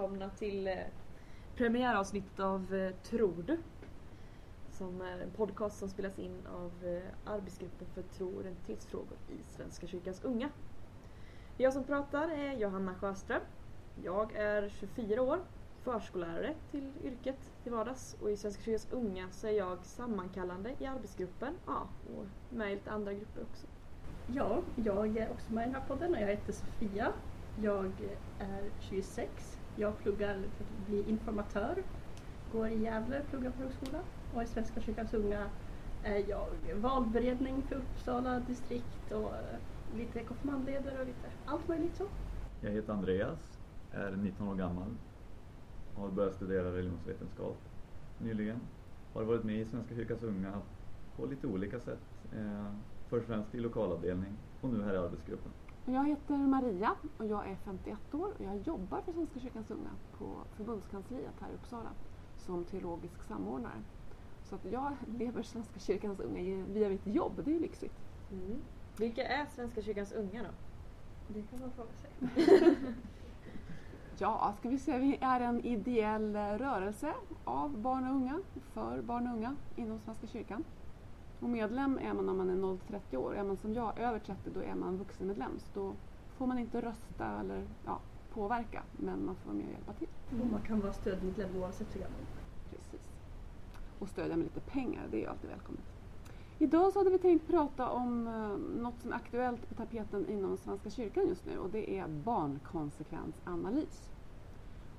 välkomna till eh, premiäravsnittet av eh, Tror du? Som är en podcast som spelas in av eh, arbetsgruppen för tro och identitetsfrågor i Svenska kyrkans unga. Jag som pratar är Johanna Sjöström. Jag är 24 år, förskollärare till yrket till vardags och i Svenska kyrkans unga så är jag sammankallande i arbetsgruppen ja, och med i lite andra grupper också. Ja, jag är också med i den här podden och jag heter Sofia. Jag är 26. Jag pluggar för att bli informatör. Går i Gävle, pluggar på högskola. Och i Svenska kyrkans unga är jag valberedning för Uppsala distrikt och lite konfirmandledare och lite allt möjligt så. Jag heter Andreas, är 19 år gammal, har börjat studera religionsvetenskap nyligen. Har varit med i Svenska kyrkans unga på lite olika sätt. Eh, först och främst i lokalavdelning och nu här i arbetsgruppen. Jag heter Maria och jag är 51 år och jag jobbar för Svenska kyrkans unga på förbundskansliet här i Uppsala som teologisk samordnare. Så att jag lever Svenska kyrkans unga via mitt jobb, det är ju lyxigt. Mm. Vilka är Svenska kyrkans unga då? Det kan man fråga sig. Ja, ska vi se, vi är en ideell rörelse av barn och unga, för barn och unga inom Svenska kyrkan. Och medlem är man om man är 0-30 år. Är man som jag över 30 då är man vuxenmedlem. Så då får man inte rösta eller ja, påverka, men man får vara med och hjälpa till. Och man kan vara stödmedlem oavsett hur gammal. Precis. Och stödja med lite pengar, det är ju alltid välkommet. Idag så hade vi tänkt prata om eh, något som är aktuellt på tapeten inom Svenska kyrkan just nu och det är barnkonsekvensanalys.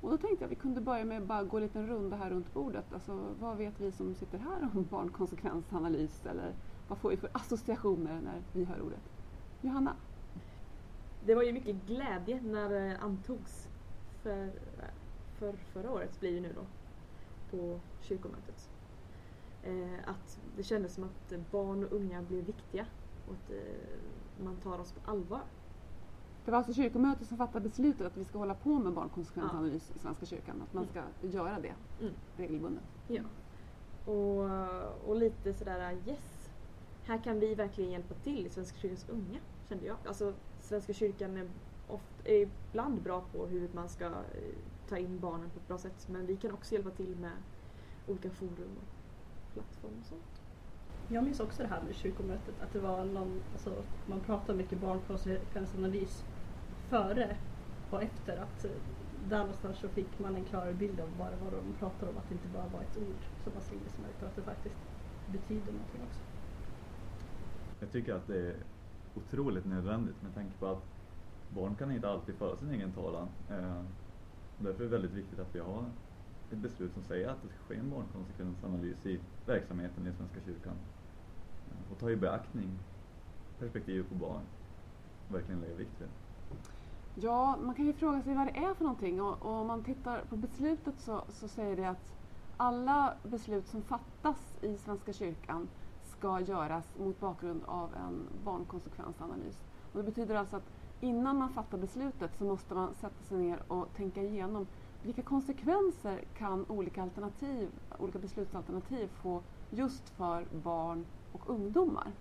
Och då tänkte jag att vi kunde börja med att bara gå en liten runda här runt bordet. Alltså vad vet vi som sitter här om barnkonsekvensanalys eller vad får vi för associationer när vi hör ordet? Johanna? Det var ju mycket glädje när det antogs för, för förra året blir det nu då på kyrkomötet. Eh, att det kändes som att barn och unga blev viktiga och att eh, man tar oss på allvar. Det var alltså kyrkomötet som fattade beslutet att vi ska hålla på med barnkonsekvensanalys i Svenska kyrkan. Att man ska göra det Mm. regelbundet. Ja. Och, och lite sådär yes, här kan vi verkligen hjälpa till i Svenska kyrkans unga kände jag. Alltså Svenska kyrkan är, ofta, är ibland bra på hur man ska eh, ta in barnen på ett bra sätt men vi kan också hjälpa till med olika forum plattform och sånt. Jag minns också det här med kyrkomötet, att det var någon, alltså, man pratade mycket barnkonsekvensanalys före och efter. Att eh, där någonstans så fick man en klarare bild av bara vad de pratade om, att det inte bara var ett ord som man slängde sig med utan att det faktiskt betyder någonting också. Jag tycker att det är otroligt nödvändigt med tanke på att barn kan inte alltid föra sin egen talan. Eh, därför är det väldigt viktigt att vi har ett beslut som säger att det ska ske en barnkonsekvensanalys i verksamheten i Svenska kyrkan. Och ta i beaktning perspektivet på barn. och Verkligen lägga vikt vid det. Ja, man kan ju fråga sig vad det är för någonting och, och om man tittar på beslutet så, så säger det att alla beslut som fattas i Svenska kyrkan ska göras mot bakgrund av en barnkonsekvensanalys. Och det betyder alltså att innan man fattar beslutet så måste man sätta sig ner och tänka igenom vilka konsekvenser kan olika, alternativ, olika beslutsalternativ få just för barn och ungdomar.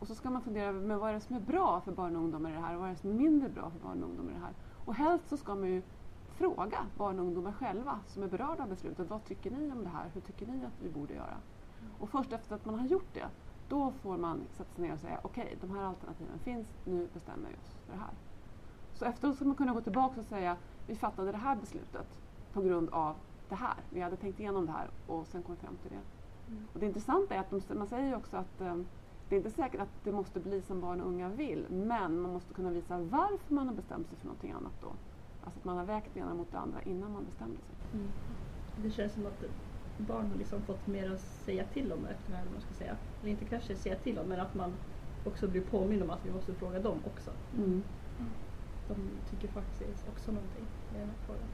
Och så ska man fundera över men vad är det som är bra för barn och ungdomar i det här och vad är det som är mindre bra för barn och ungdomar i det här. Och helst så ska man ju fråga barn och ungdomar själva som är berörda av beslutet. Vad tycker ni om det här? Hur tycker ni att vi borde göra? Och först efter att man har gjort det, då får man sätta sig ner och säga okej, de här alternativen finns, nu bestämmer vi oss för det här. Så efteråt ska man kunna gå tillbaka och säga vi fattade det här beslutet på grund av det här. Vi hade tänkt igenom det här och sen kom vi fram till det. Och det intressanta är att de, man säger också att eh, det är inte säkert att det måste bli som barn och unga vill, men man måste kunna visa varför man har bestämt sig för någonting annat då. Alltså att man har vägt det ena mot det andra innan man bestämde sig. Det känns som att barn har liksom fått mer att säga till om efter det här, man ska säga. Eller inte kanske säga till om, men att man också blir påminn om att vi måste fråga dem också. De tycker faktiskt också någonting i den här frågan.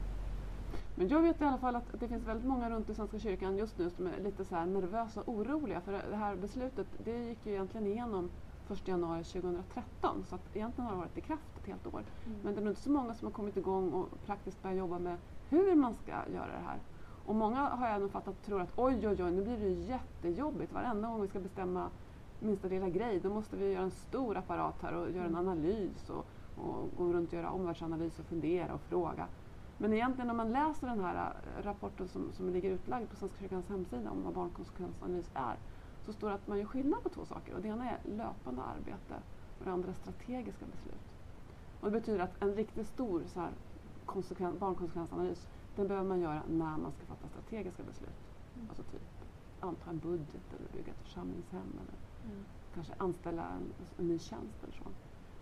Men jag vet i alla fall att det finns väldigt många runt i Svenska kyrkan just nu som är lite så nervösa och oroliga för det här beslutet det gick ju egentligen igenom 1 januari 2013 så att egentligen har det varit i kraft ett helt år. Mm. Men det är nog inte så många som har kommit igång och praktiskt börjat jobba med hur man ska göra det här. Och många har jag nog fattat tror att oj, oj, oj, nu blir det jättejobbigt. Varenda gång vi ska bestämma minsta lilla grej, då måste vi göra en stor apparat här och göra en Mm. analys och, och gå runt och göra omvärldsanalys och fundera och fråga. Men egentligen om man läser den här eh, rapporten som, som ligger utlagd på Svenska kyrkans hemsida om vad barnkonsekvensanalys är, så står det att man gör skillnad på två saker. Och det ena är löpande arbete och det andra är strategiska beslut. Och det betyder att en riktigt stor så här, konsekven, barnkonsekvensanalys, den behöver man göra när man ska fatta strategiska beslut. Mm. Alltså typ anta en budget eller bygga ett församlingshem eller Mm. kanske anställa en, en ny tjänst eller så.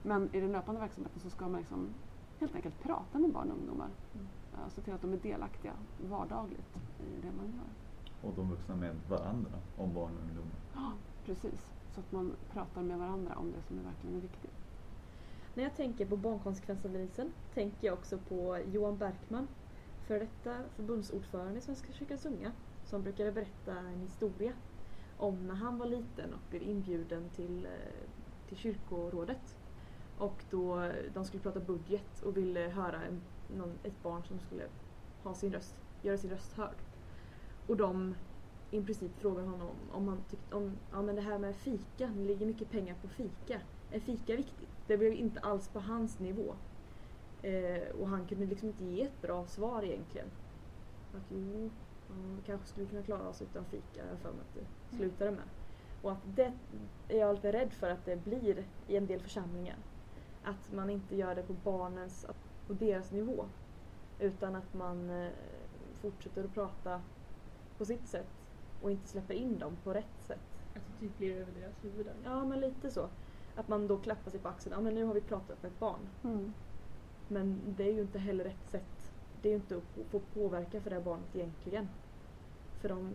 Men i den löpande verksamheten så ska man liksom helt enkelt prata med barn och ungdomar. Mm. Se till att de är delaktiga vardagligt i det man gör. Och de vuxna med varandra om barn och ungdomar. Ja, precis. Så att man pratar med varandra om det som är verkligen är viktigt. När jag tänker på barnkonsekvensanalysen tänker jag också på Johan Berkman, för detta förbundsordförande i Svenska kyrkans unga, som brukade berätta en historia om när han var liten och blev inbjuden till, eh, till kyrkorådet. Och då de skulle prata budget och ville höra en, någon, ett barn som skulle ha sin röst, göra sin röst hörd. Och de i princip frågade honom om han tyckte om ja, men det här med fika, det ligger mycket pengar på fika. Är fika viktigt? Det blev inte alls på hans nivå. Eh, och han kunde liksom inte ge ett bra svar egentligen. Att jo, ja, vi kanske skulle kunna klara oss utan fika, har jag för mig att det slutade med. Och att det är jag lite rädd för att det blir i en del församlingar. Att man inte gör det på barnens och deras nivå. Utan att man eh, fortsätter att prata på sitt sätt och inte släpper in dem på rätt sätt. Att det typ blir över deras huvuden. Ja, men lite så. Att man då klappar sig på axeln. Ja, men nu har vi pratat med ett barn. Mm. Men det är ju inte heller rätt sätt. Det är ju inte att få- få påverka för det här barnet egentligen. För de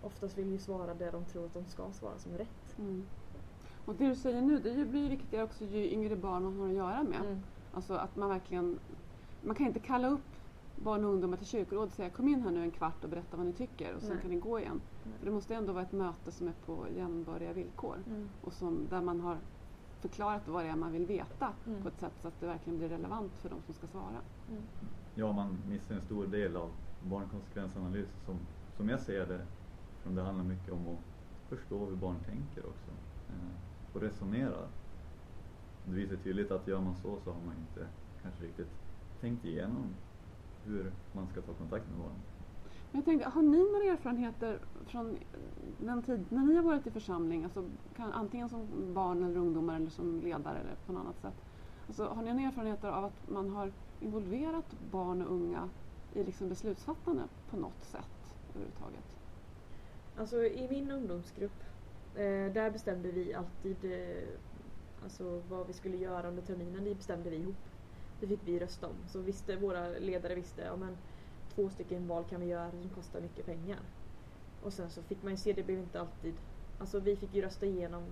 oftast vill ju svara det de tror att de ska svara som är rätt. Mm. Och det du säger nu, det blir viktigare också ju yngre barn man har att göra med. Alltså att man verkligen, man kan inte kalla upp barn och ungdomar till kyrkorådet och säga kom in här nu en kvart och berätta vad ni tycker och sen Nej. kan ni gå igen. Nej. För det måste ändå vara ett möte som är på jämnbördiga villkor Mm. och som, där man har förklarat vad det är man vill veta Mm. på ett sätt så att det verkligen blir relevant för de som ska svara. Mm. Ja, man missar en stor del av barnkonsekvensanalys som, som jag ser det. Det handlar mycket om att förstå hur barn tänker också. Och resonera. Det visar tydligt att gör man så så har man inte kanske riktigt tänkt igenom hur man ska ta kontakt med barn. Men jag tänkte, har ni några erfarenheter från den tid när ni har varit i församling, alltså kan, antingen som barn eller ungdomar eller som ledare eller på något annat sätt? Alltså, har ni några erfarenheter av att man har involverat barn och unga i liksom beslutsfattande på något sätt överhuvudtaget? Alltså i min ungdomsgrupp, eh, där bestämde vi alltid eh, alltså, vad vi skulle göra under terminen. Det bestämde vi ihop. Det fick vi rösta om. Så visste, våra ledare visste, ja men två stycken val kan vi göra som kostar mycket pengar. Och sen så fick man ju se, det blev inte alltid, alltså vi fick ju rösta igenom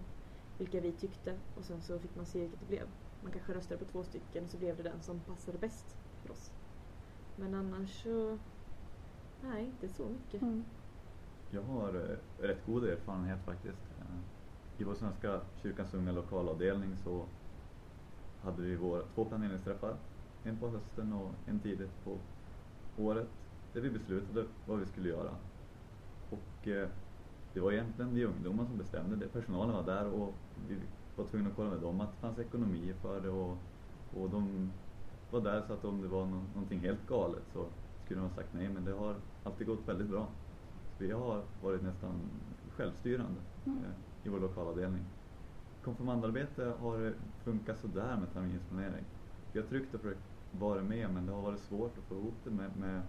vilka vi tyckte och sen så fick man se vilket det blev. Man kanske röstade på två stycken och så blev det den som passade bäst för oss. Men annars så, nej inte så mycket. Mm. Jag har eh, rätt god erfarenhet faktiskt. Eh, I vår Svenska kyrkans unga lokalavdelning så hade vi våra två planeringsträffar. En på hösten och en tidigt på året. Där vi beslutade vad vi skulle göra. Och eh, det var egentligen vi ungdomar som bestämde det. Personalen var där och vi var tvungna att kolla med dem att det fanns ekonomi för det. Och, och de var där så att om det var no någonting helt galet så skulle de ha sagt nej. Men det har alltid gått väldigt bra. Vi har varit nästan självstyrande Mm. eh, i vår lokalavdelning. Konfirmandarbete har funkat sådär med terminsplanering. Vi har tryckt och försökt vara med men det har varit svårt att få ihop det med, med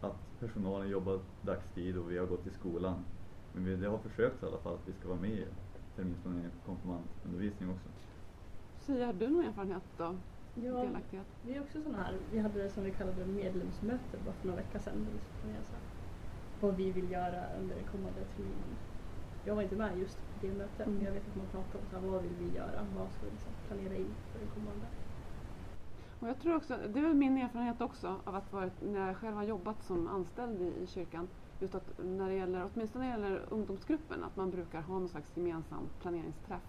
att personalen jobbar dagstid och vi har gått i skolan. Men vi det har försökt i alla fall att vi ska vara med i terminsplanering och konfirmandundervisning också. Sia, har du någon erfarenhet av Ja, delaktighet? vi är också sådana här, vi hade det som vi kallade medlemsmöte bara för några veckor sedan. Vad vi vill göra under den kommande terminen. Jag var inte med just på det mötet Mm. men jag vet att man pratar om så här, vad vill vi göra, vad ska vi liksom planera in för den kommande. Och jag tror också, det är min erfarenhet också av att varit, när jag själv har jobbat som anställd i, i kyrkan, just att när det gäller, åtminstone när det gäller ungdomsgruppen, att man brukar ha någon slags gemensam planeringsträff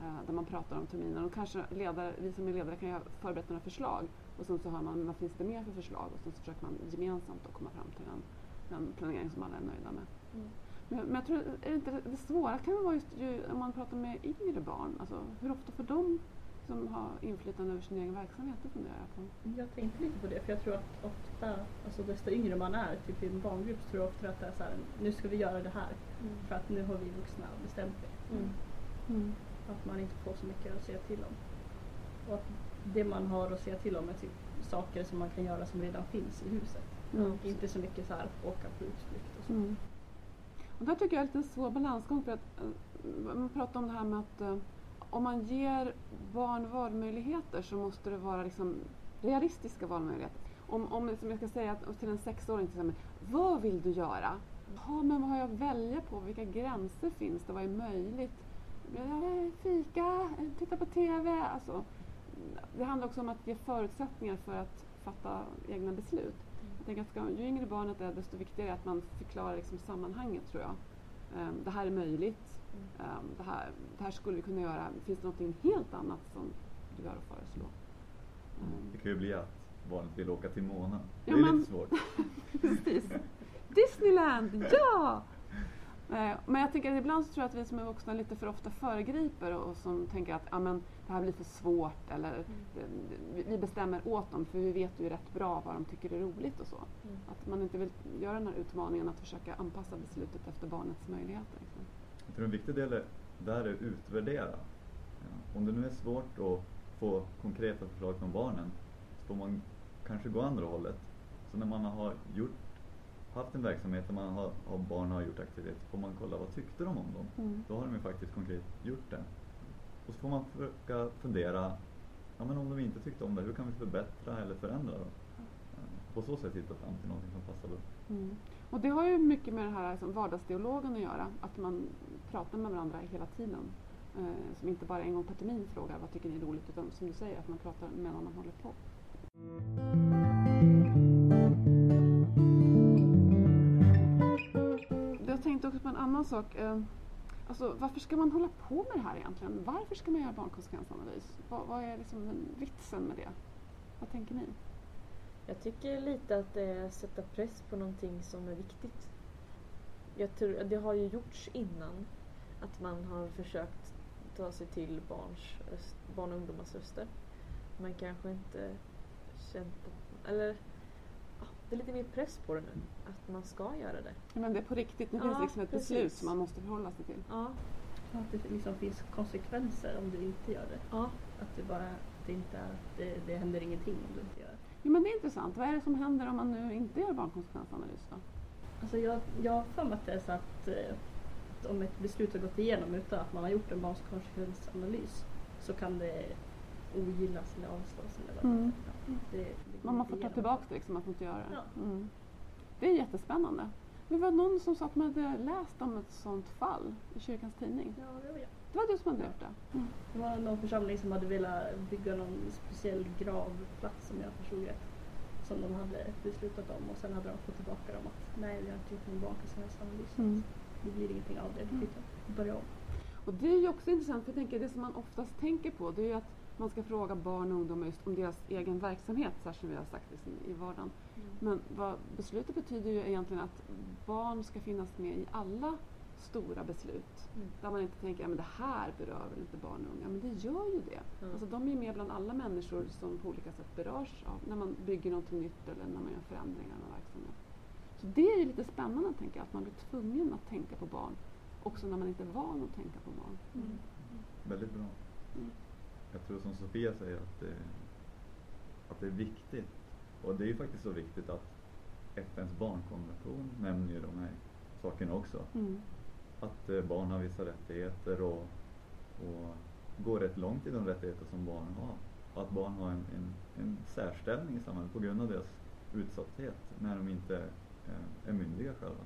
eh, där man pratar om terminen och kanske ledare, vi som är ledare kan ju ha förberett några förslag och sen så hör man vad finns det mer för förslag och sen så försöker man gemensamt då komma fram till en, en planering som alla är nöjda med. Mm. Men, men jag tror, är det inte det svåra kan vara just ju, om man pratar med yngre barn, alltså hur ofta får de som ha inflytande över sin egen verksamhet? Det funderar jag på. Jag tänkte lite på det för jag tror att ofta, alltså desto yngre man är, typ i en barngrupp, så tror jag ofta att det är så här, nu ska vi göra det här Mm. för att nu har vi vuxna bestämt det. Mm. Att man inte får så mycket att säga till om. Och att det man har att säga till om är typ saker som man kan göra som redan finns i huset. Mm. Inte så mycket så här åka på utflykt och så. Mm. Och där tycker jag är lite en svår balansgång för att eh, man pratar om det här med att eh, om man ger barn valmöjligheter så måste det vara liksom realistiska valmöjligheter. Om, om liksom jag ska säga att, till en sexåring till exempel, vad vill du göra? Ja, men vad har jag att välja på? Vilka gränser finns det? Vad är möjligt? Fika, titta på TV. Alltså, det handlar också om att ge förutsättningar för att fatta egna beslut. Att ska, ju yngre barnet är desto viktigare är att man förklarar liksom sammanhanget tror jag. Ehm, det här är möjligt. Ehm, det, här, det här skulle vi kunna göra. Finns det något helt annat som du har att föreslå? Ehm, Det kan ju bli att barnet vill åka till månen. Det Ja, är men- lite svårt. Precis. Disneyland, ja! Men jag tänker att ibland så tror jag att vi som är vuxna lite för ofta föregriper och, och som tänker att ah, men, det här blir för svårt eller det, vi- bestämmer åt dem för vi vet ju rätt bra vad de tycker är roligt och så. Mm. Att man inte vill göra den här utmaningen att försöka anpassa beslutet efter barnets möjligheter. Liksom. Jag tror en viktig del är, där är att utvärdera. Ja, Om det nu är svårt att få konkreta förslag från barnen så får man kanske gå andra hållet. Så när man har gjort, haft en verksamhet där man har, har barn har gjort aktiviteter får man kolla vad tyckte de om dem. Mm. Då har de ju faktiskt konkret gjort det. Och så får man försöka fundera, ja men om de inte tyckte om det, hur kan vi förbättra eller förändra då? Eh, på så sätt hitta fram till någonting som passar bra. Mm. Och det har ju mycket med det här liksom, vardagsdialogen att göra, att man pratar med varandra hela tiden. Eh, som inte bara en gång per termin frågar vad tycker ni är roligt, utan som du säger, att man pratar medan man håller på. Jag tänkte också på en annan sak. Eh, Alltså, varför ska man hålla på med det här egentligen? Varför ska man göra barnkonsekvensanalys? Vad, vad är liksom vitsen med det? Vad tänker ni? Jag tycker lite att det är att sätta press på någonting som är viktigt. Jag tror, det har ju gjorts innan att man har försökt ta sig till barns, röst, barn och ungdomars röster. Man kanske inte känt att, eller det är lite mer press på det nu. Att man ska göra det. Ja, Men det är på riktigt, nu Ja, finns det liksom ett beslut precis. som man måste förhålla sig till. Ja, Att det liksom finns konsekvenser om du inte gör det. ja. Att det bara det inte är, det, det händer ingenting om du inte gör det. Jo, men det är intressant. Vad är det som händer om man nu inte gör barnkonsekvensanalys då? Alltså jag, jag har för mig att det är så att, eh, att om ett beslut har gått igenom utan att man har gjort en barnkonsekvensanalys så kan det ogillas eller avslås eller vad Mm. ja, det, går Man, man får ta tillbaka det, liksom, man får inte göra det. Mm. Det är jättespännande. Det var någon som sa att man hade läst om ett sånt fall i kyrkans tidning. Ja, det var jag. Det var du som hade gjort det? Mm. Det var någon församling som hade velat bygga någon speciell gravplats som jag förstod rätt. Som de hade beslutat om och sen hade de fått tillbaka dem att nej vi har inte gjort någon barnkonsekvensanalys. Mm. Det blir ingenting av det, Mm. vi får börja om. Och det är ju också intressant, för jag tänker det som man oftast tänker på det är ju att man ska fråga barn och ungdomar just om deras egen verksamhet, så här som vi har sagt liksom, i vardagen. Men vad beslutet betyder ju egentligen att barn ska finnas med i alla stora beslut. Mm. Där man inte tänker att det här berör väl inte barn och unga, men det gör ju det. Ja. Alltså, de är med bland alla människor som på olika sätt berörs av när man bygger någonting nytt eller när man gör förändringar i en verksamhet. Så det är ju lite spännande tänker jag, att man blir tvungen att tänka på barn också när man inte är van att tänka på barn. Mm. Väldigt bra. Jag tror som Sofia säger att det, att det är viktigt. Och det är ju faktiskt så viktigt att FNs barnkonvention nämner ju de här sakerna också. Mm. Att eh, barn har vissa rättigheter och, och går rätt långt i de rättigheter som barn har. Och att barn har en, en, en särställning i samhället på grund av deras utsatthet när de inte eh, är myndiga själva.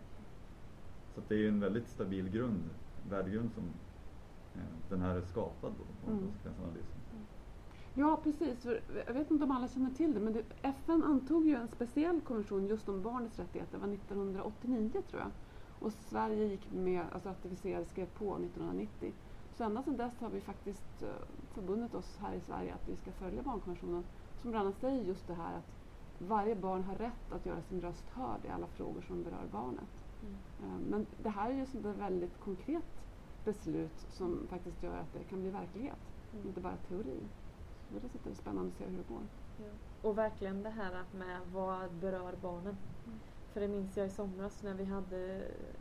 Så det är ju en väldigt stabil grund, värdegrund som den här är skapad på, på Mm. konsekvensanalysen. Ja, precis. För jag vet inte om alla känner till det, men det, FN antog ju en speciell konvention just om barnets rättigheter. Det var 1989 tror jag. Och Sverige gick med, alltså ratificerade, skrev på 1990. Så ända sedan dess har vi faktiskt eh, förbundit oss här i Sverige att vi ska följa barnkonventionen som bland annat säger just det här att varje barn har rätt att göra sin röst hörd i alla frågor som berör barnet. Mm. Eh, Men det här är ju ett väldigt konkret beslut som faktiskt gör att det kan bli verklighet, Mm. inte bara teori. Så det är spännande att se hur det går. Ja. Och verkligen det här med vad berör barnen. Mm. För det minns jag i somras när vi hade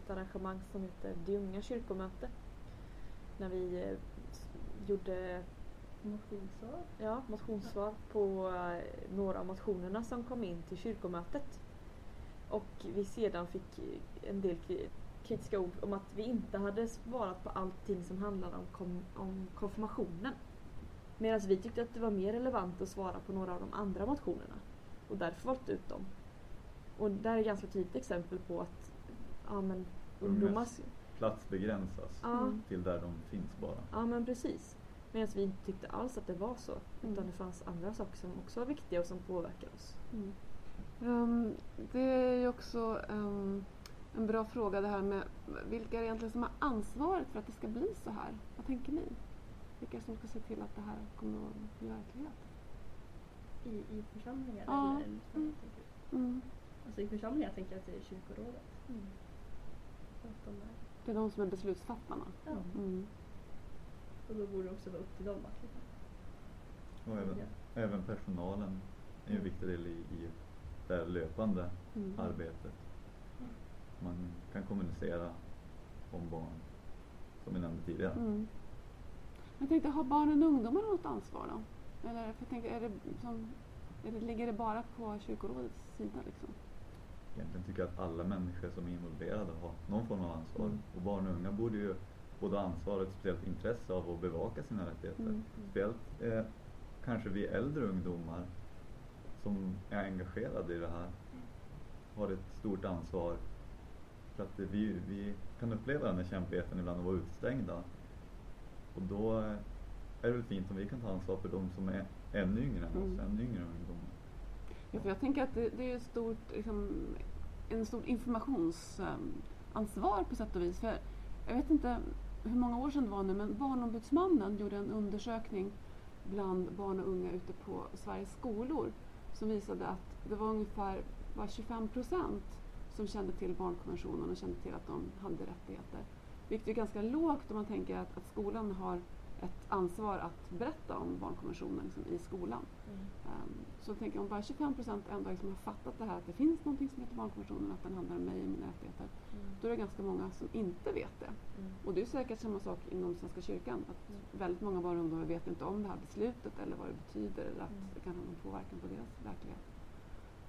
ett arrangemang som heter Det unga kyrkomöte. När vi eh, gjorde Motionssvar. ja, motionssvar på eh, några av motionerna som kom in till kyrkomötet. Och vi sedan fick en del kritiska ord om att vi inte hade svarat på allting som handlade om, kom, om konfirmationen. Medan vi tyckte att det var mer relevant att svara på några av de andra motionerna. Och därför valt ut dem. Och där är ett ganska tydligt exempel på att ja, men, ungdomar... Plats begränsas Ja, Mm. till där de finns bara. ja, men precis. Medan vi inte tyckte alls att det var så. Utan Mm. det fanns andra saker som också var viktiga och som påverkar oss. Ehm, det är ju också ehm, en bra fråga det här med vilka är det egentligen som har ansvaret för att det ska bli så här? Vad tänker ni? Vilka som ska se till att det här kommer att bli verklighet? I, i församlingar Ja. eller Mm. Mm. Alltså i församlingar tänker jag att det är kyrkorådet. Att de är, Det är de som är beslutsfattarna. ja. Mm. Och då borde det också vara upp till dem att liksom, Och även, Ja. även personalen är ju en viktig del i, i det här löpande Mm. arbetet. Man kan kommunicera om barn, som vi nämnde tidigare. Mm. Jag tänkte, har barnen och ungdomarna något ansvar då? Eller för jag tänker, är det som, det, ligger det bara på kyrkorådets sida liksom? Egentligen tycker jag att alla människor som är involverade har någon form av ansvar. Mm. Och barn och unga borde ju både ha ansvar och ett speciellt intresse av att bevaka sina rättigheter. Mm. Speciellt eh, kanske vi äldre ungdomar som är engagerade i det här har ett stort ansvar. För att vi, vi kan uppleva den här kämpigheten ibland och vara utestängda. Och då är det väl fint om vi kan ta ansvar för de som är ännu yngre än oss, Mm. ännu yngre ungdomar. Ja, för jag tänker att det, det är ett stort, liksom, en stor informationsansvar på sätt och vis. För jag vet inte hur många år sedan det var nu, men Barnombudsmannen gjorde en undersökning bland barn och unga ute på Sveriges skolor som visade att det var ungefär bara 25 procent som kände till barnkonventionen och kände till att de hade rättigheter. Vilket är ganska lågt om man tänker att, att skolan har ett ansvar att berätta om barnkonventionen liksom, i skolan. Um, så tänker om bara 25 procent ändå liksom har fattat det här att det finns någonting som heter barnkonventionen, att den handlar om mig och mina rättigheter. Då är det ganska många som inte vet det. Och det är säkert samma sak inom Svenska kyrkan. Att Mm. väldigt många barn och ungdomar vet inte om det här beslutet eller vad det betyder eller att Mm. det kan ha någon påverkan på deras verklighet.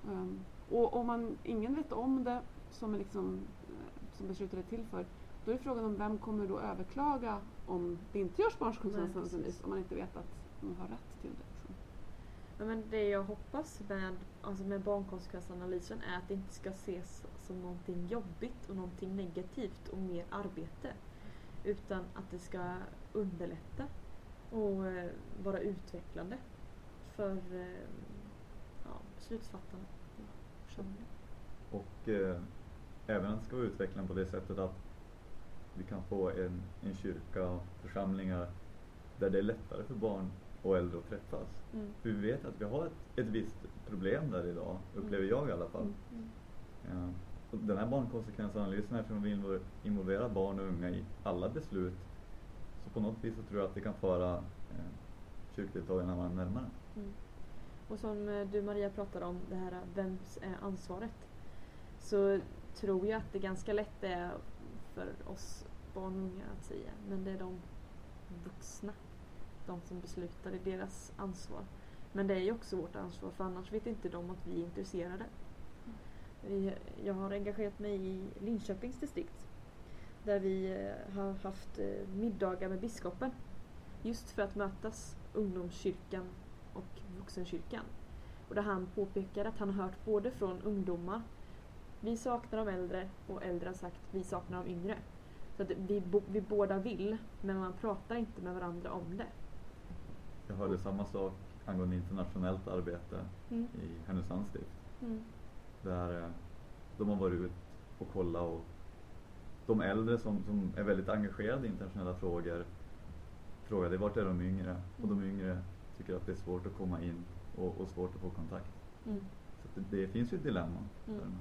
Um, och om man, ingen vet om det som, är liksom, eh, som beslutet är till för, då är frågan om vem kommer då överklaga om det inte görs barnkonsekvensanalys om man inte vet att man har rätt till det. Liksom. Ja, men det jag hoppas med, alltså med barnkonsekvensanalysen är att det inte ska ses som någonting jobbigt och någonting negativt och mer arbete. Utan att det ska underlätta och eh, vara utvecklande för eh, ja, beslutsfattarna i församlingen. Och eh, även att det ska vara utvecklande på det sättet att vi kan få en, en kyrka och församlingar där det är lättare för barn och äldre att träffas. Mm. För vi vet att vi har ett, ett visst problem där idag, upplever jag i alla fall. Mm. Ja. Och den här barnkonsekvensanalysen, eftersom vi invol- involverar barn och unga i alla beslut, så på något vis så tror jag att det kan föra eh, kyrkdeltagarna närmare. Mm. Och som eh, du Maria pratade om, det här eh, vems är ansvaret? Så tror jag att det ganska lätt är för oss barn och unga att säga, men det är de vuxna, de som beslutar, det är deras ansvar. Men det är ju också vårt ansvar, för annars vet inte de att vi är intresserade. Jag har engagerat mig i Linköpings distrikt där vi har haft middagar med biskopen just för att mötas, ungdomskyrkan och vuxenkyrkan. Och där han påpekar att han har hört både från ungdomar, vi saknar de äldre, och äldre har sagt, vi saknar de yngre. Så att vi, bo, vi båda vill, men man pratar inte med varandra om det. Jag hörde samma sak angående internationellt arbete Mm. i Härnösands stift. Mm. Där eh, de har varit ut och kollat och de äldre som, som är väldigt engagerade i internationella frågor frågar dig vart är de yngre? Och de yngre tycker att det är svårt att komma in och, och svårt att få kontakt. Mm. Så det, det finns ju ett dilemma. för Mm.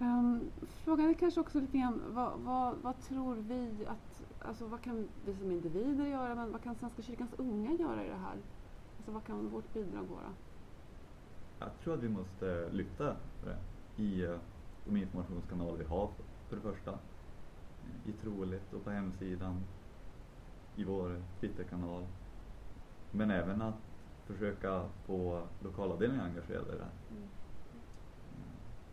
Um, frågan är kanske också lite grann vad, vad, vad tror vi att, alltså vad kan vi som individer göra men vad kan Svenska kyrkans unga göra i det här? Alltså vad kan vårt bidrag vara? Jag tror att vi måste lyfta det i eh, de informationskanaler vi har för det första. I Troligt och på hemsidan, i vår Twitterkanal. Men även att försöka få lokalavdelningen engagerade i det här. Mm.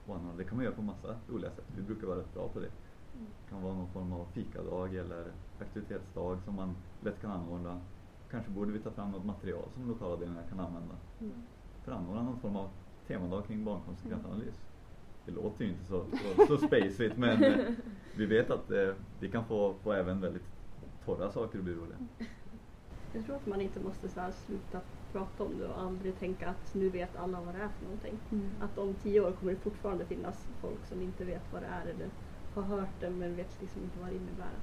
Anordna. Det kan man göra på massa roliga sätt. Vi brukar vara rätt bra på det. Mm. Det kan vara någon form av fikadag eller aktivitetsdag som man lätt kan anordna. Kanske borde vi ta fram något material som lokalavdelningarna kan använda Mm. för att anordna någon form av temadag kring barnkonsekvensanalys. Det låter ju inte så, så, så spacigt men eh, vi vet att eh, vi kan få, få även väldigt torra saker att bli roliga. Jag tror att man inte måste så här sluta prata om det och aldrig tänka att nu vet alla vad det är för någonting. Mm. Att om tio år kommer det fortfarande finnas folk som inte vet vad det är eller har hört det men vet liksom inte vad det innebär.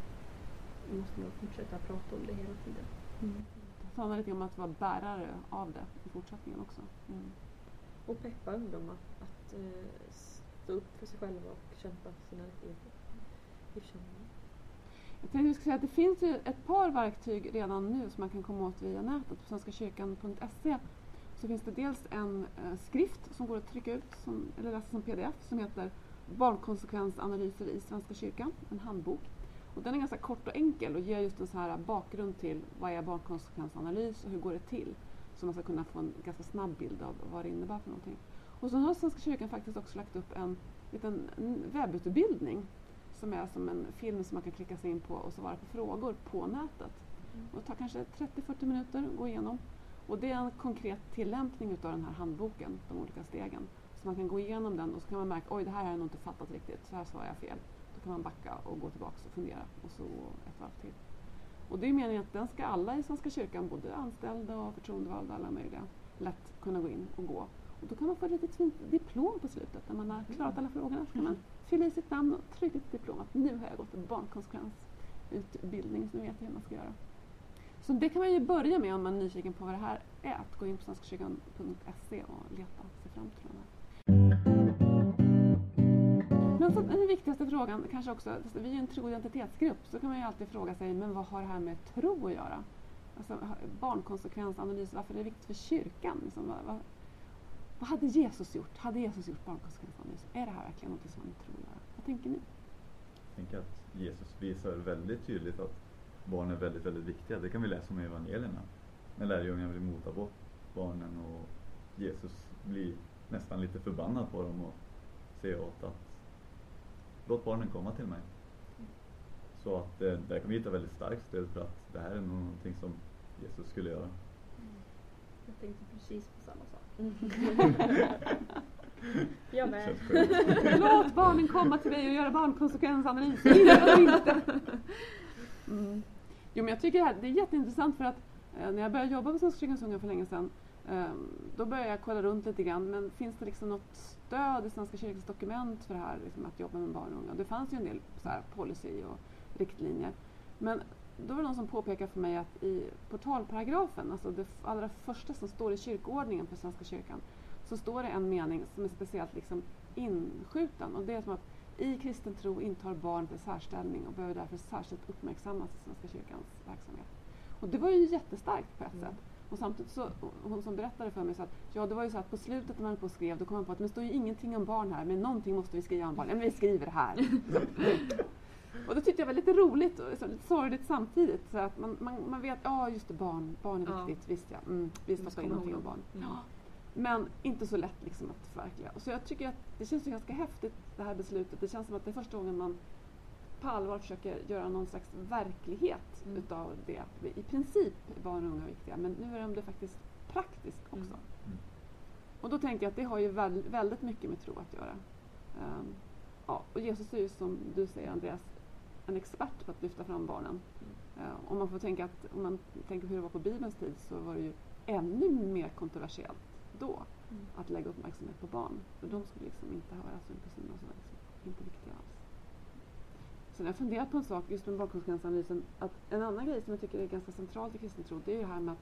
Vi måste nog fortsätta prata om det hela tiden. Mm. Det handlar lite om att vara bärare av det i fortsättningen också. Mm. Och peppa ungdomar att eh, stå upp för sig själva och kämpa för sina rättigheter. Jag tänkte vi ska säga att det finns ju ett par verktyg redan nu som man kan komma åt via nätet. På svenskakyrkan.se så finns det dels en eh, skrift som går att trycka ut som, eller läsa som pdf som heter Barnkonsekvensanalyser i Svenska kyrkan, en handbok. Och den är ganska kort och enkel och ger just en så här bakgrund till vad är barnkonsekvensanalys och hur går det till? Så man ska kunna få en ganska snabb bild av vad det innebär för någonting. Och så har Svenska kyrkan faktiskt också lagt upp en liten webbutbildning som är som en film som man kan klicka sig in på och svara på frågor på nätet. Och det tar kanske 30-40 minuter att gå igenom. Och det är en konkret tillämpning utav den här handboken, de olika stegen. Så man kan gå igenom den och så kan man märka oj det här har jag nog inte fattat riktigt, så här svarar jag fel. Då kan man backa och gå tillbaka och fundera och så ett varv till. Och det är meningen att den ska alla i Svenska kyrkan, både anställda och förtroendevalda, alla möjliga, lätt kunna gå in och gå. Och då kan man få ett litet fint diplom på slutet när man har klarat alla frågorna. Så kan man fylla i sitt namn och trycka ett diplom att nu har jag gått en barnkonsekvensutbildning så nu vet jag hur man ska göra. Så det kan man ju börja med om man är nyfiken på vad det här är. Att gå in på svenskakyrkan.se och leta sig fram till den här. Men så den viktigaste frågan kanske också, vi är ju en tro identitetsgrupp, så kan man ju alltid fråga sig, men vad har det här med tro att göra? Alltså, barnkonsekvensanalys, varför är det viktigt för kyrkan? Liksom, vad, vad, hade Jesus gjort? Hade Jesus gjort barnkonsekvensanalys? Är det här verkligen något som man tror göra? Vad tänker ni? Jag tänker att Jesus visar väldigt tydligt att barn är väldigt, väldigt viktiga. Det kan vi läsa om i evangelierna. När lärjungarna vill mota bort barnen och Jesus blir nästan lite förbannad på dem och säger åt att låt barnen komma till mig. Så att eh, där kan vi hitta väldigt starkt stöd för att det här är nog någonting som Jesus skulle göra. Jag tänkte precis på samma sak. Jag med. Låt barnen komma till dig och göra barnkonsekvensanalys. Inte och inte. Mm. Jo, men jag tycker det, här, det är jätteintressant för att eh, när jag började jobba på Svenska kyrkans unga för länge sedan eh, då började jag kolla runt lite grann. Men finns det liksom något stöd i Svenska kyrkans dokument för det här liksom att jobba med barn och unga? Det fanns ju en del så här, policy och riktlinjer. Men då var det någon som påpekade för mig att i portalparagrafen, alltså det allra första som står i kyrkoordningen för Svenska kyrkan, så står det en mening som är speciellt liksom inskjuten och det är som att i kristen tro intar barn en särställning och behöver därför särskilt uppmärksammas i Svenska kyrkans verksamhet. Och det var ju jättestarkt på ett Mm. sätt. Och samtidigt så, hon som berättade för mig så att ja det var ju så att på slutet när man på skrev då kom man på att men det står ju ingenting om barn här men någonting måste vi skriva om barn. Ja men vi skriver det här. och det tyckte jag var lite roligt och så lite sorgligt samtidigt. Så att man, man, man vet, ja just det barn, barn är Ja. viktigt, visst ja. Mm, vi stoppar in någonting om barn. Mm. Ja. Men inte så lätt liksom att förverkliga. Så jag tycker att det känns ju ganska häftigt det här beslutet. Det känns som att det är första gången man på allvar försöker göra någon slags verklighet Mm. utav det. I princip är barn och unga viktiga men nu är de det faktiskt praktiskt också. Mm. Mm. Och då tänker jag att det har ju väl, väldigt mycket med tro att göra. Ehm, ja, och Jesus är ju som du säger Andreas en expert på att lyfta fram barnen. Uh, om man får tänka att om man tänker hur det var på Bibelns tid så var det ju ännu mer kontroversiellt då Mm. att lägga uppmärksamhet på barn. För de skulle liksom inte höras och synas och var liksom inte viktiga alls. Sen har jag funderat på en sak just med barnkonsekvensanalysen. Att en annan grej som jag tycker är ganska centralt i kristen tro det är ju det här med att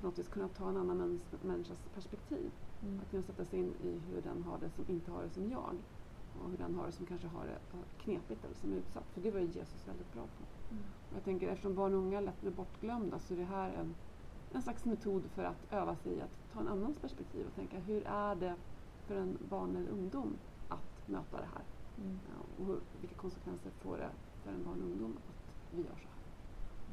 på något vis kunna ta en annan mäns- människas perspektiv. Mm. Att kunna sätta sig in i hur den har det som inte har det som jag. Och hur den har det som kanske har det eh, knepigt eller som är utsatt. För det var ju Jesus väldigt bra på. Mm. Och jag tänker eftersom barn och unga lätt blir bortglömda så är det här en, en slags metod för att öva sig i att ta en annans perspektiv och tänka hur är det för en barn eller ungdom att möta det här? Mm. Ja, och hur, vilka konsekvenser får det för en barn och ungdom att vi gör så här?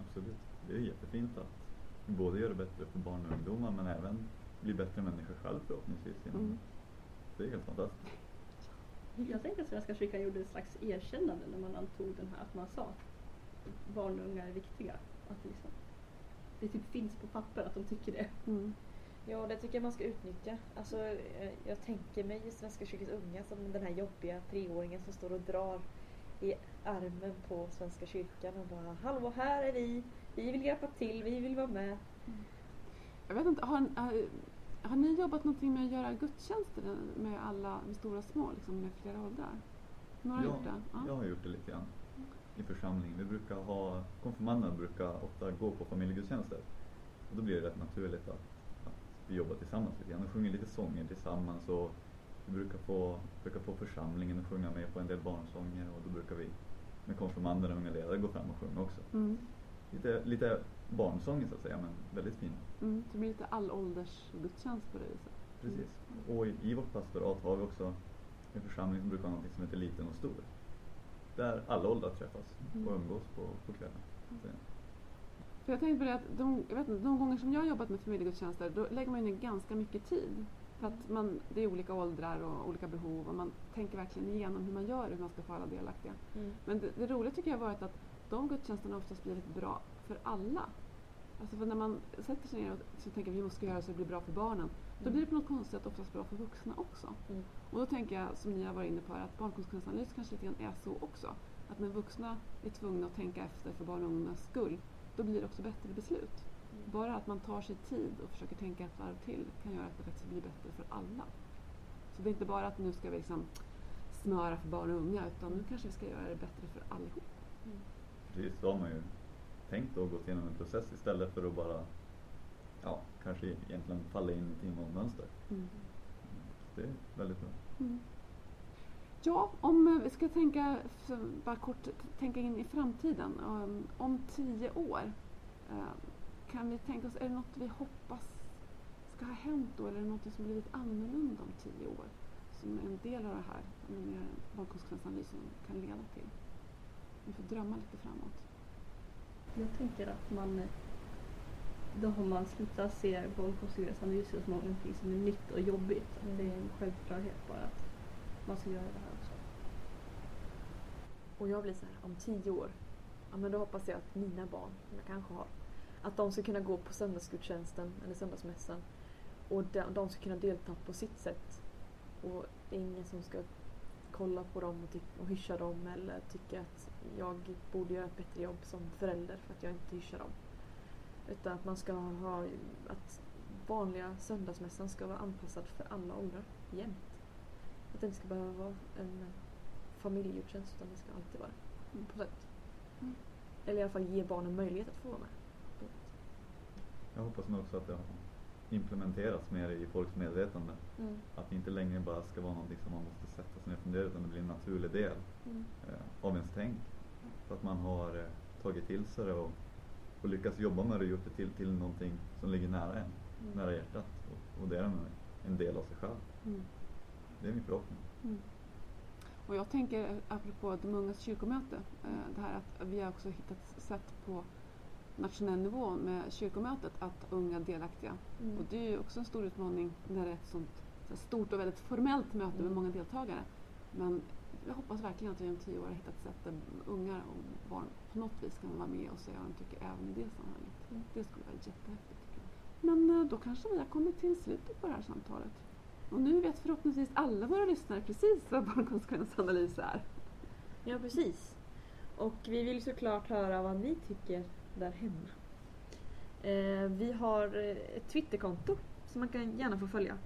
Absolut. Det är jättefint att både göra det bättre för barn och ungdomar men även bli bättre människor själv förhoppningsvis. Mm. Det är helt fantastiskt. Jag tänker att Svenska kyrkan gjorde ett slags erkännande när man antog den här, att man sa att barn och unga är viktiga. Att det, liksom, det typ finns på papper att de tycker det. Mm. Ja, det tycker jag man ska utnyttja. Alltså, jag, jag tänker mig i Svenska kyrkans unga som den här jobbiga treåringen som står och drar i armen på Svenska kyrkan och bara Hallå, här är vi! Vi vill hjälpa till, vi vill vara med. Jag vet inte, har, har, ni jobbat någonting med att göra gudstjänster med alla, med stora och små, liksom med flera åldrar? Några Ja, gjort det? Jag har gjort det lite grann i församlingen. Vi brukar ha, konfirmanderna brukar ofta gå på familjegudstjänster. Och då blir det rätt naturligt att, att vi jobbar tillsammans lite grann och sjunger lite sånger tillsammans. Och vi brukar få, brukar få församlingen att sjunga med på en del barnsånger och då brukar vi med konfirmanderna och unga ledare gå fram och sjunga också. Mm. Lite, lite barnsånger så att säga, men väldigt fina. Mm. Det blir lite allålders gudstjänst på det viset. Precis. Och i, i vårt pastorat har vi också en församling som brukar ha något som heter Liten och Stor. Där alla åldrar träffas Mm. och umgås på, på kvällen. Så, För jag tänkte på det att de, jag vet inte, de gånger som jag har jobbat med familjegudstjänster då lägger man ner ganska mycket tid. För att man, det är olika åldrar och olika behov och man tänker verkligen igenom hur man gör och hur man ska få alla delaktiga. Mm. Men det, det roliga tycker jag har varit att de gudstjänsterna oftast blir väldigt bra för alla. Alltså för när man sätter sig ner och så tänker vi måste göra så det blir bra för barnen. Då Mm. blir det på något konstigt sätt oftast bra för vuxna också. Mm. Och då tänker jag, som ni har varit inne på, här, att barnkonsekvensanalys kanske lite grann är så också. Att när vuxna är tvungna att tänka efter för barn och ungdomars skull, då blir det också bättre beslut. Mm. Bara att man tar sig tid och försöker tänka ett varv till kan göra att det faktiskt blir bättre för alla. Så det är inte bara att nu ska vi liksom smöra för barn och unga, utan nu kanske vi ska göra det bättre för allihop. precis, så har man ju tänkt och gått igenom en process istället för att bara ja, kanske egentligen falla in i ett invånarmönster. Mm. Det är väldigt bra. Mm. Ja, om vi ska tänka, bara kort tänka in i framtiden. Um, om tio år, eh, kan vi tänka oss, är det något vi hoppas ska ha hänt då eller är det något som blivit annorlunda om tio år? Som en del av det här barnkonsekvensanalysen kan leda till. Vi får drömma lite framåt. Jag tänker att man då har man slutat se barnkonsekvensanalyser som någonting som är nytt och jobbigt. Att det är en självklarhet bara att man ska göra det här också. Och jag blir så här, om tio år, ja men då hoppas jag att mina barn, som jag kanske har, att de ska kunna gå på söndagsgudstjänsten eller söndagsmässan och de, de ska kunna delta på sitt sätt. Och det är ingen som ska kolla på dem och, och hyscha dem eller tycka att jag borde göra ett bättre jobb som förälder för att jag inte hyschar dem. Utan att man ska ha, att vanliga söndagsmässan ska vara anpassad för alla åldrar, jämt. Att det inte ska behöva vara en familjegudstjänst utan det ska alltid vara Mm. på sätt. Mm. Eller i alla fall ge barnen möjlighet att få vara med. Jag hoppas nog också att det har implementerats mer i folks medvetande. Mm. Att det inte längre bara ska vara någonting som man måste sätta sig ner och fundera utan det blir en naturlig del Mm. eh, av ens tänk. Så att man har eh, tagit till sig det och, och lyckats jobba med det och gjort det till, till någonting som ligger nära en, Mm. nära hjärtat. Och, och det är en, en del av sig själv. Mm. Det är min förhoppning. Mm. Och jag tänker, apropå de ungas kyrkomöte, eh, det här att vi har också hittat sätt på nationell nivå med kyrkomötet att unga är delaktiga. Mm. Och det är ju också en stor utmaning när det är ett sånt så stort och väldigt formellt möte med Mm. många deltagare. Men jag hoppas verkligen att vi om tio år har hittat sätt där ungar och barn på något vis kan vara med och säga vad de tycker även i det sammanhanget. Mm. Det skulle vara jättehäftigt. Men eh, då kanske vi har kommit till slutet på det här samtalet. Och nu vet förhoppningsvis alla våra lyssnare precis vad barnkonsekvensanalys är. Ja, precis. Och vi vill såklart höra vad ni tycker där hemma. Eh, vi har eh, ett Twitterkonto som man kan gärna få följa.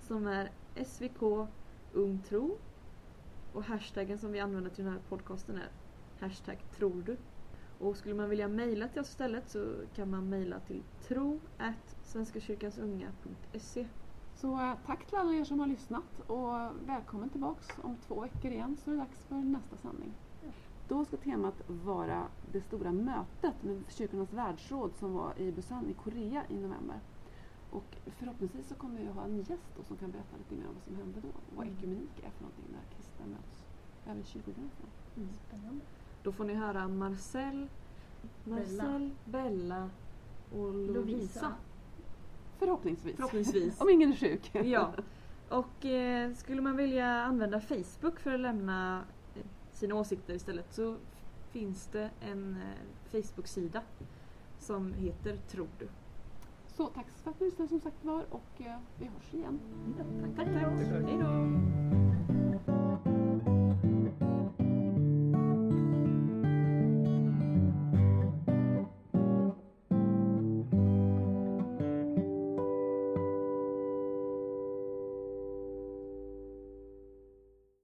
Som är SVK Ungtro. Och hashtaggen som vi använder till den här podcasten är hashtag tror du. Och skulle man vilja mejla till oss istället så kan man mejla till tro svenskakyrkansunga.se Så eh, tack till alla er som har lyssnat och välkommen tillbaks om två veckor igen så är det dags för nästa sändning. Då ska temat vara det stora mötet med Kyrkornas världsråd som var i Busan i Korea i november. Och förhoppningsvis så kommer vi att ha en gäst då som kan berätta lite mer om vad som hände då och vad Mm. ekumenik är för någonting när kristna möts över kyrkogränserna. Spännande. Då får ni höra Marcel, Marcel, Bella och Lovisa. Lovisa. Förhoppningsvis. Förhoppningsvis. Om ingen är sjuk. Ja. Och eh, skulle man vilja använda Facebook för att lämna eh, sina åsikter istället så finns det en eh, Facebook-sida som heter Tror du. Så tack för att ni lyssnade som sagt var och eh, vi hörs igen. Tack, tack. Hej då.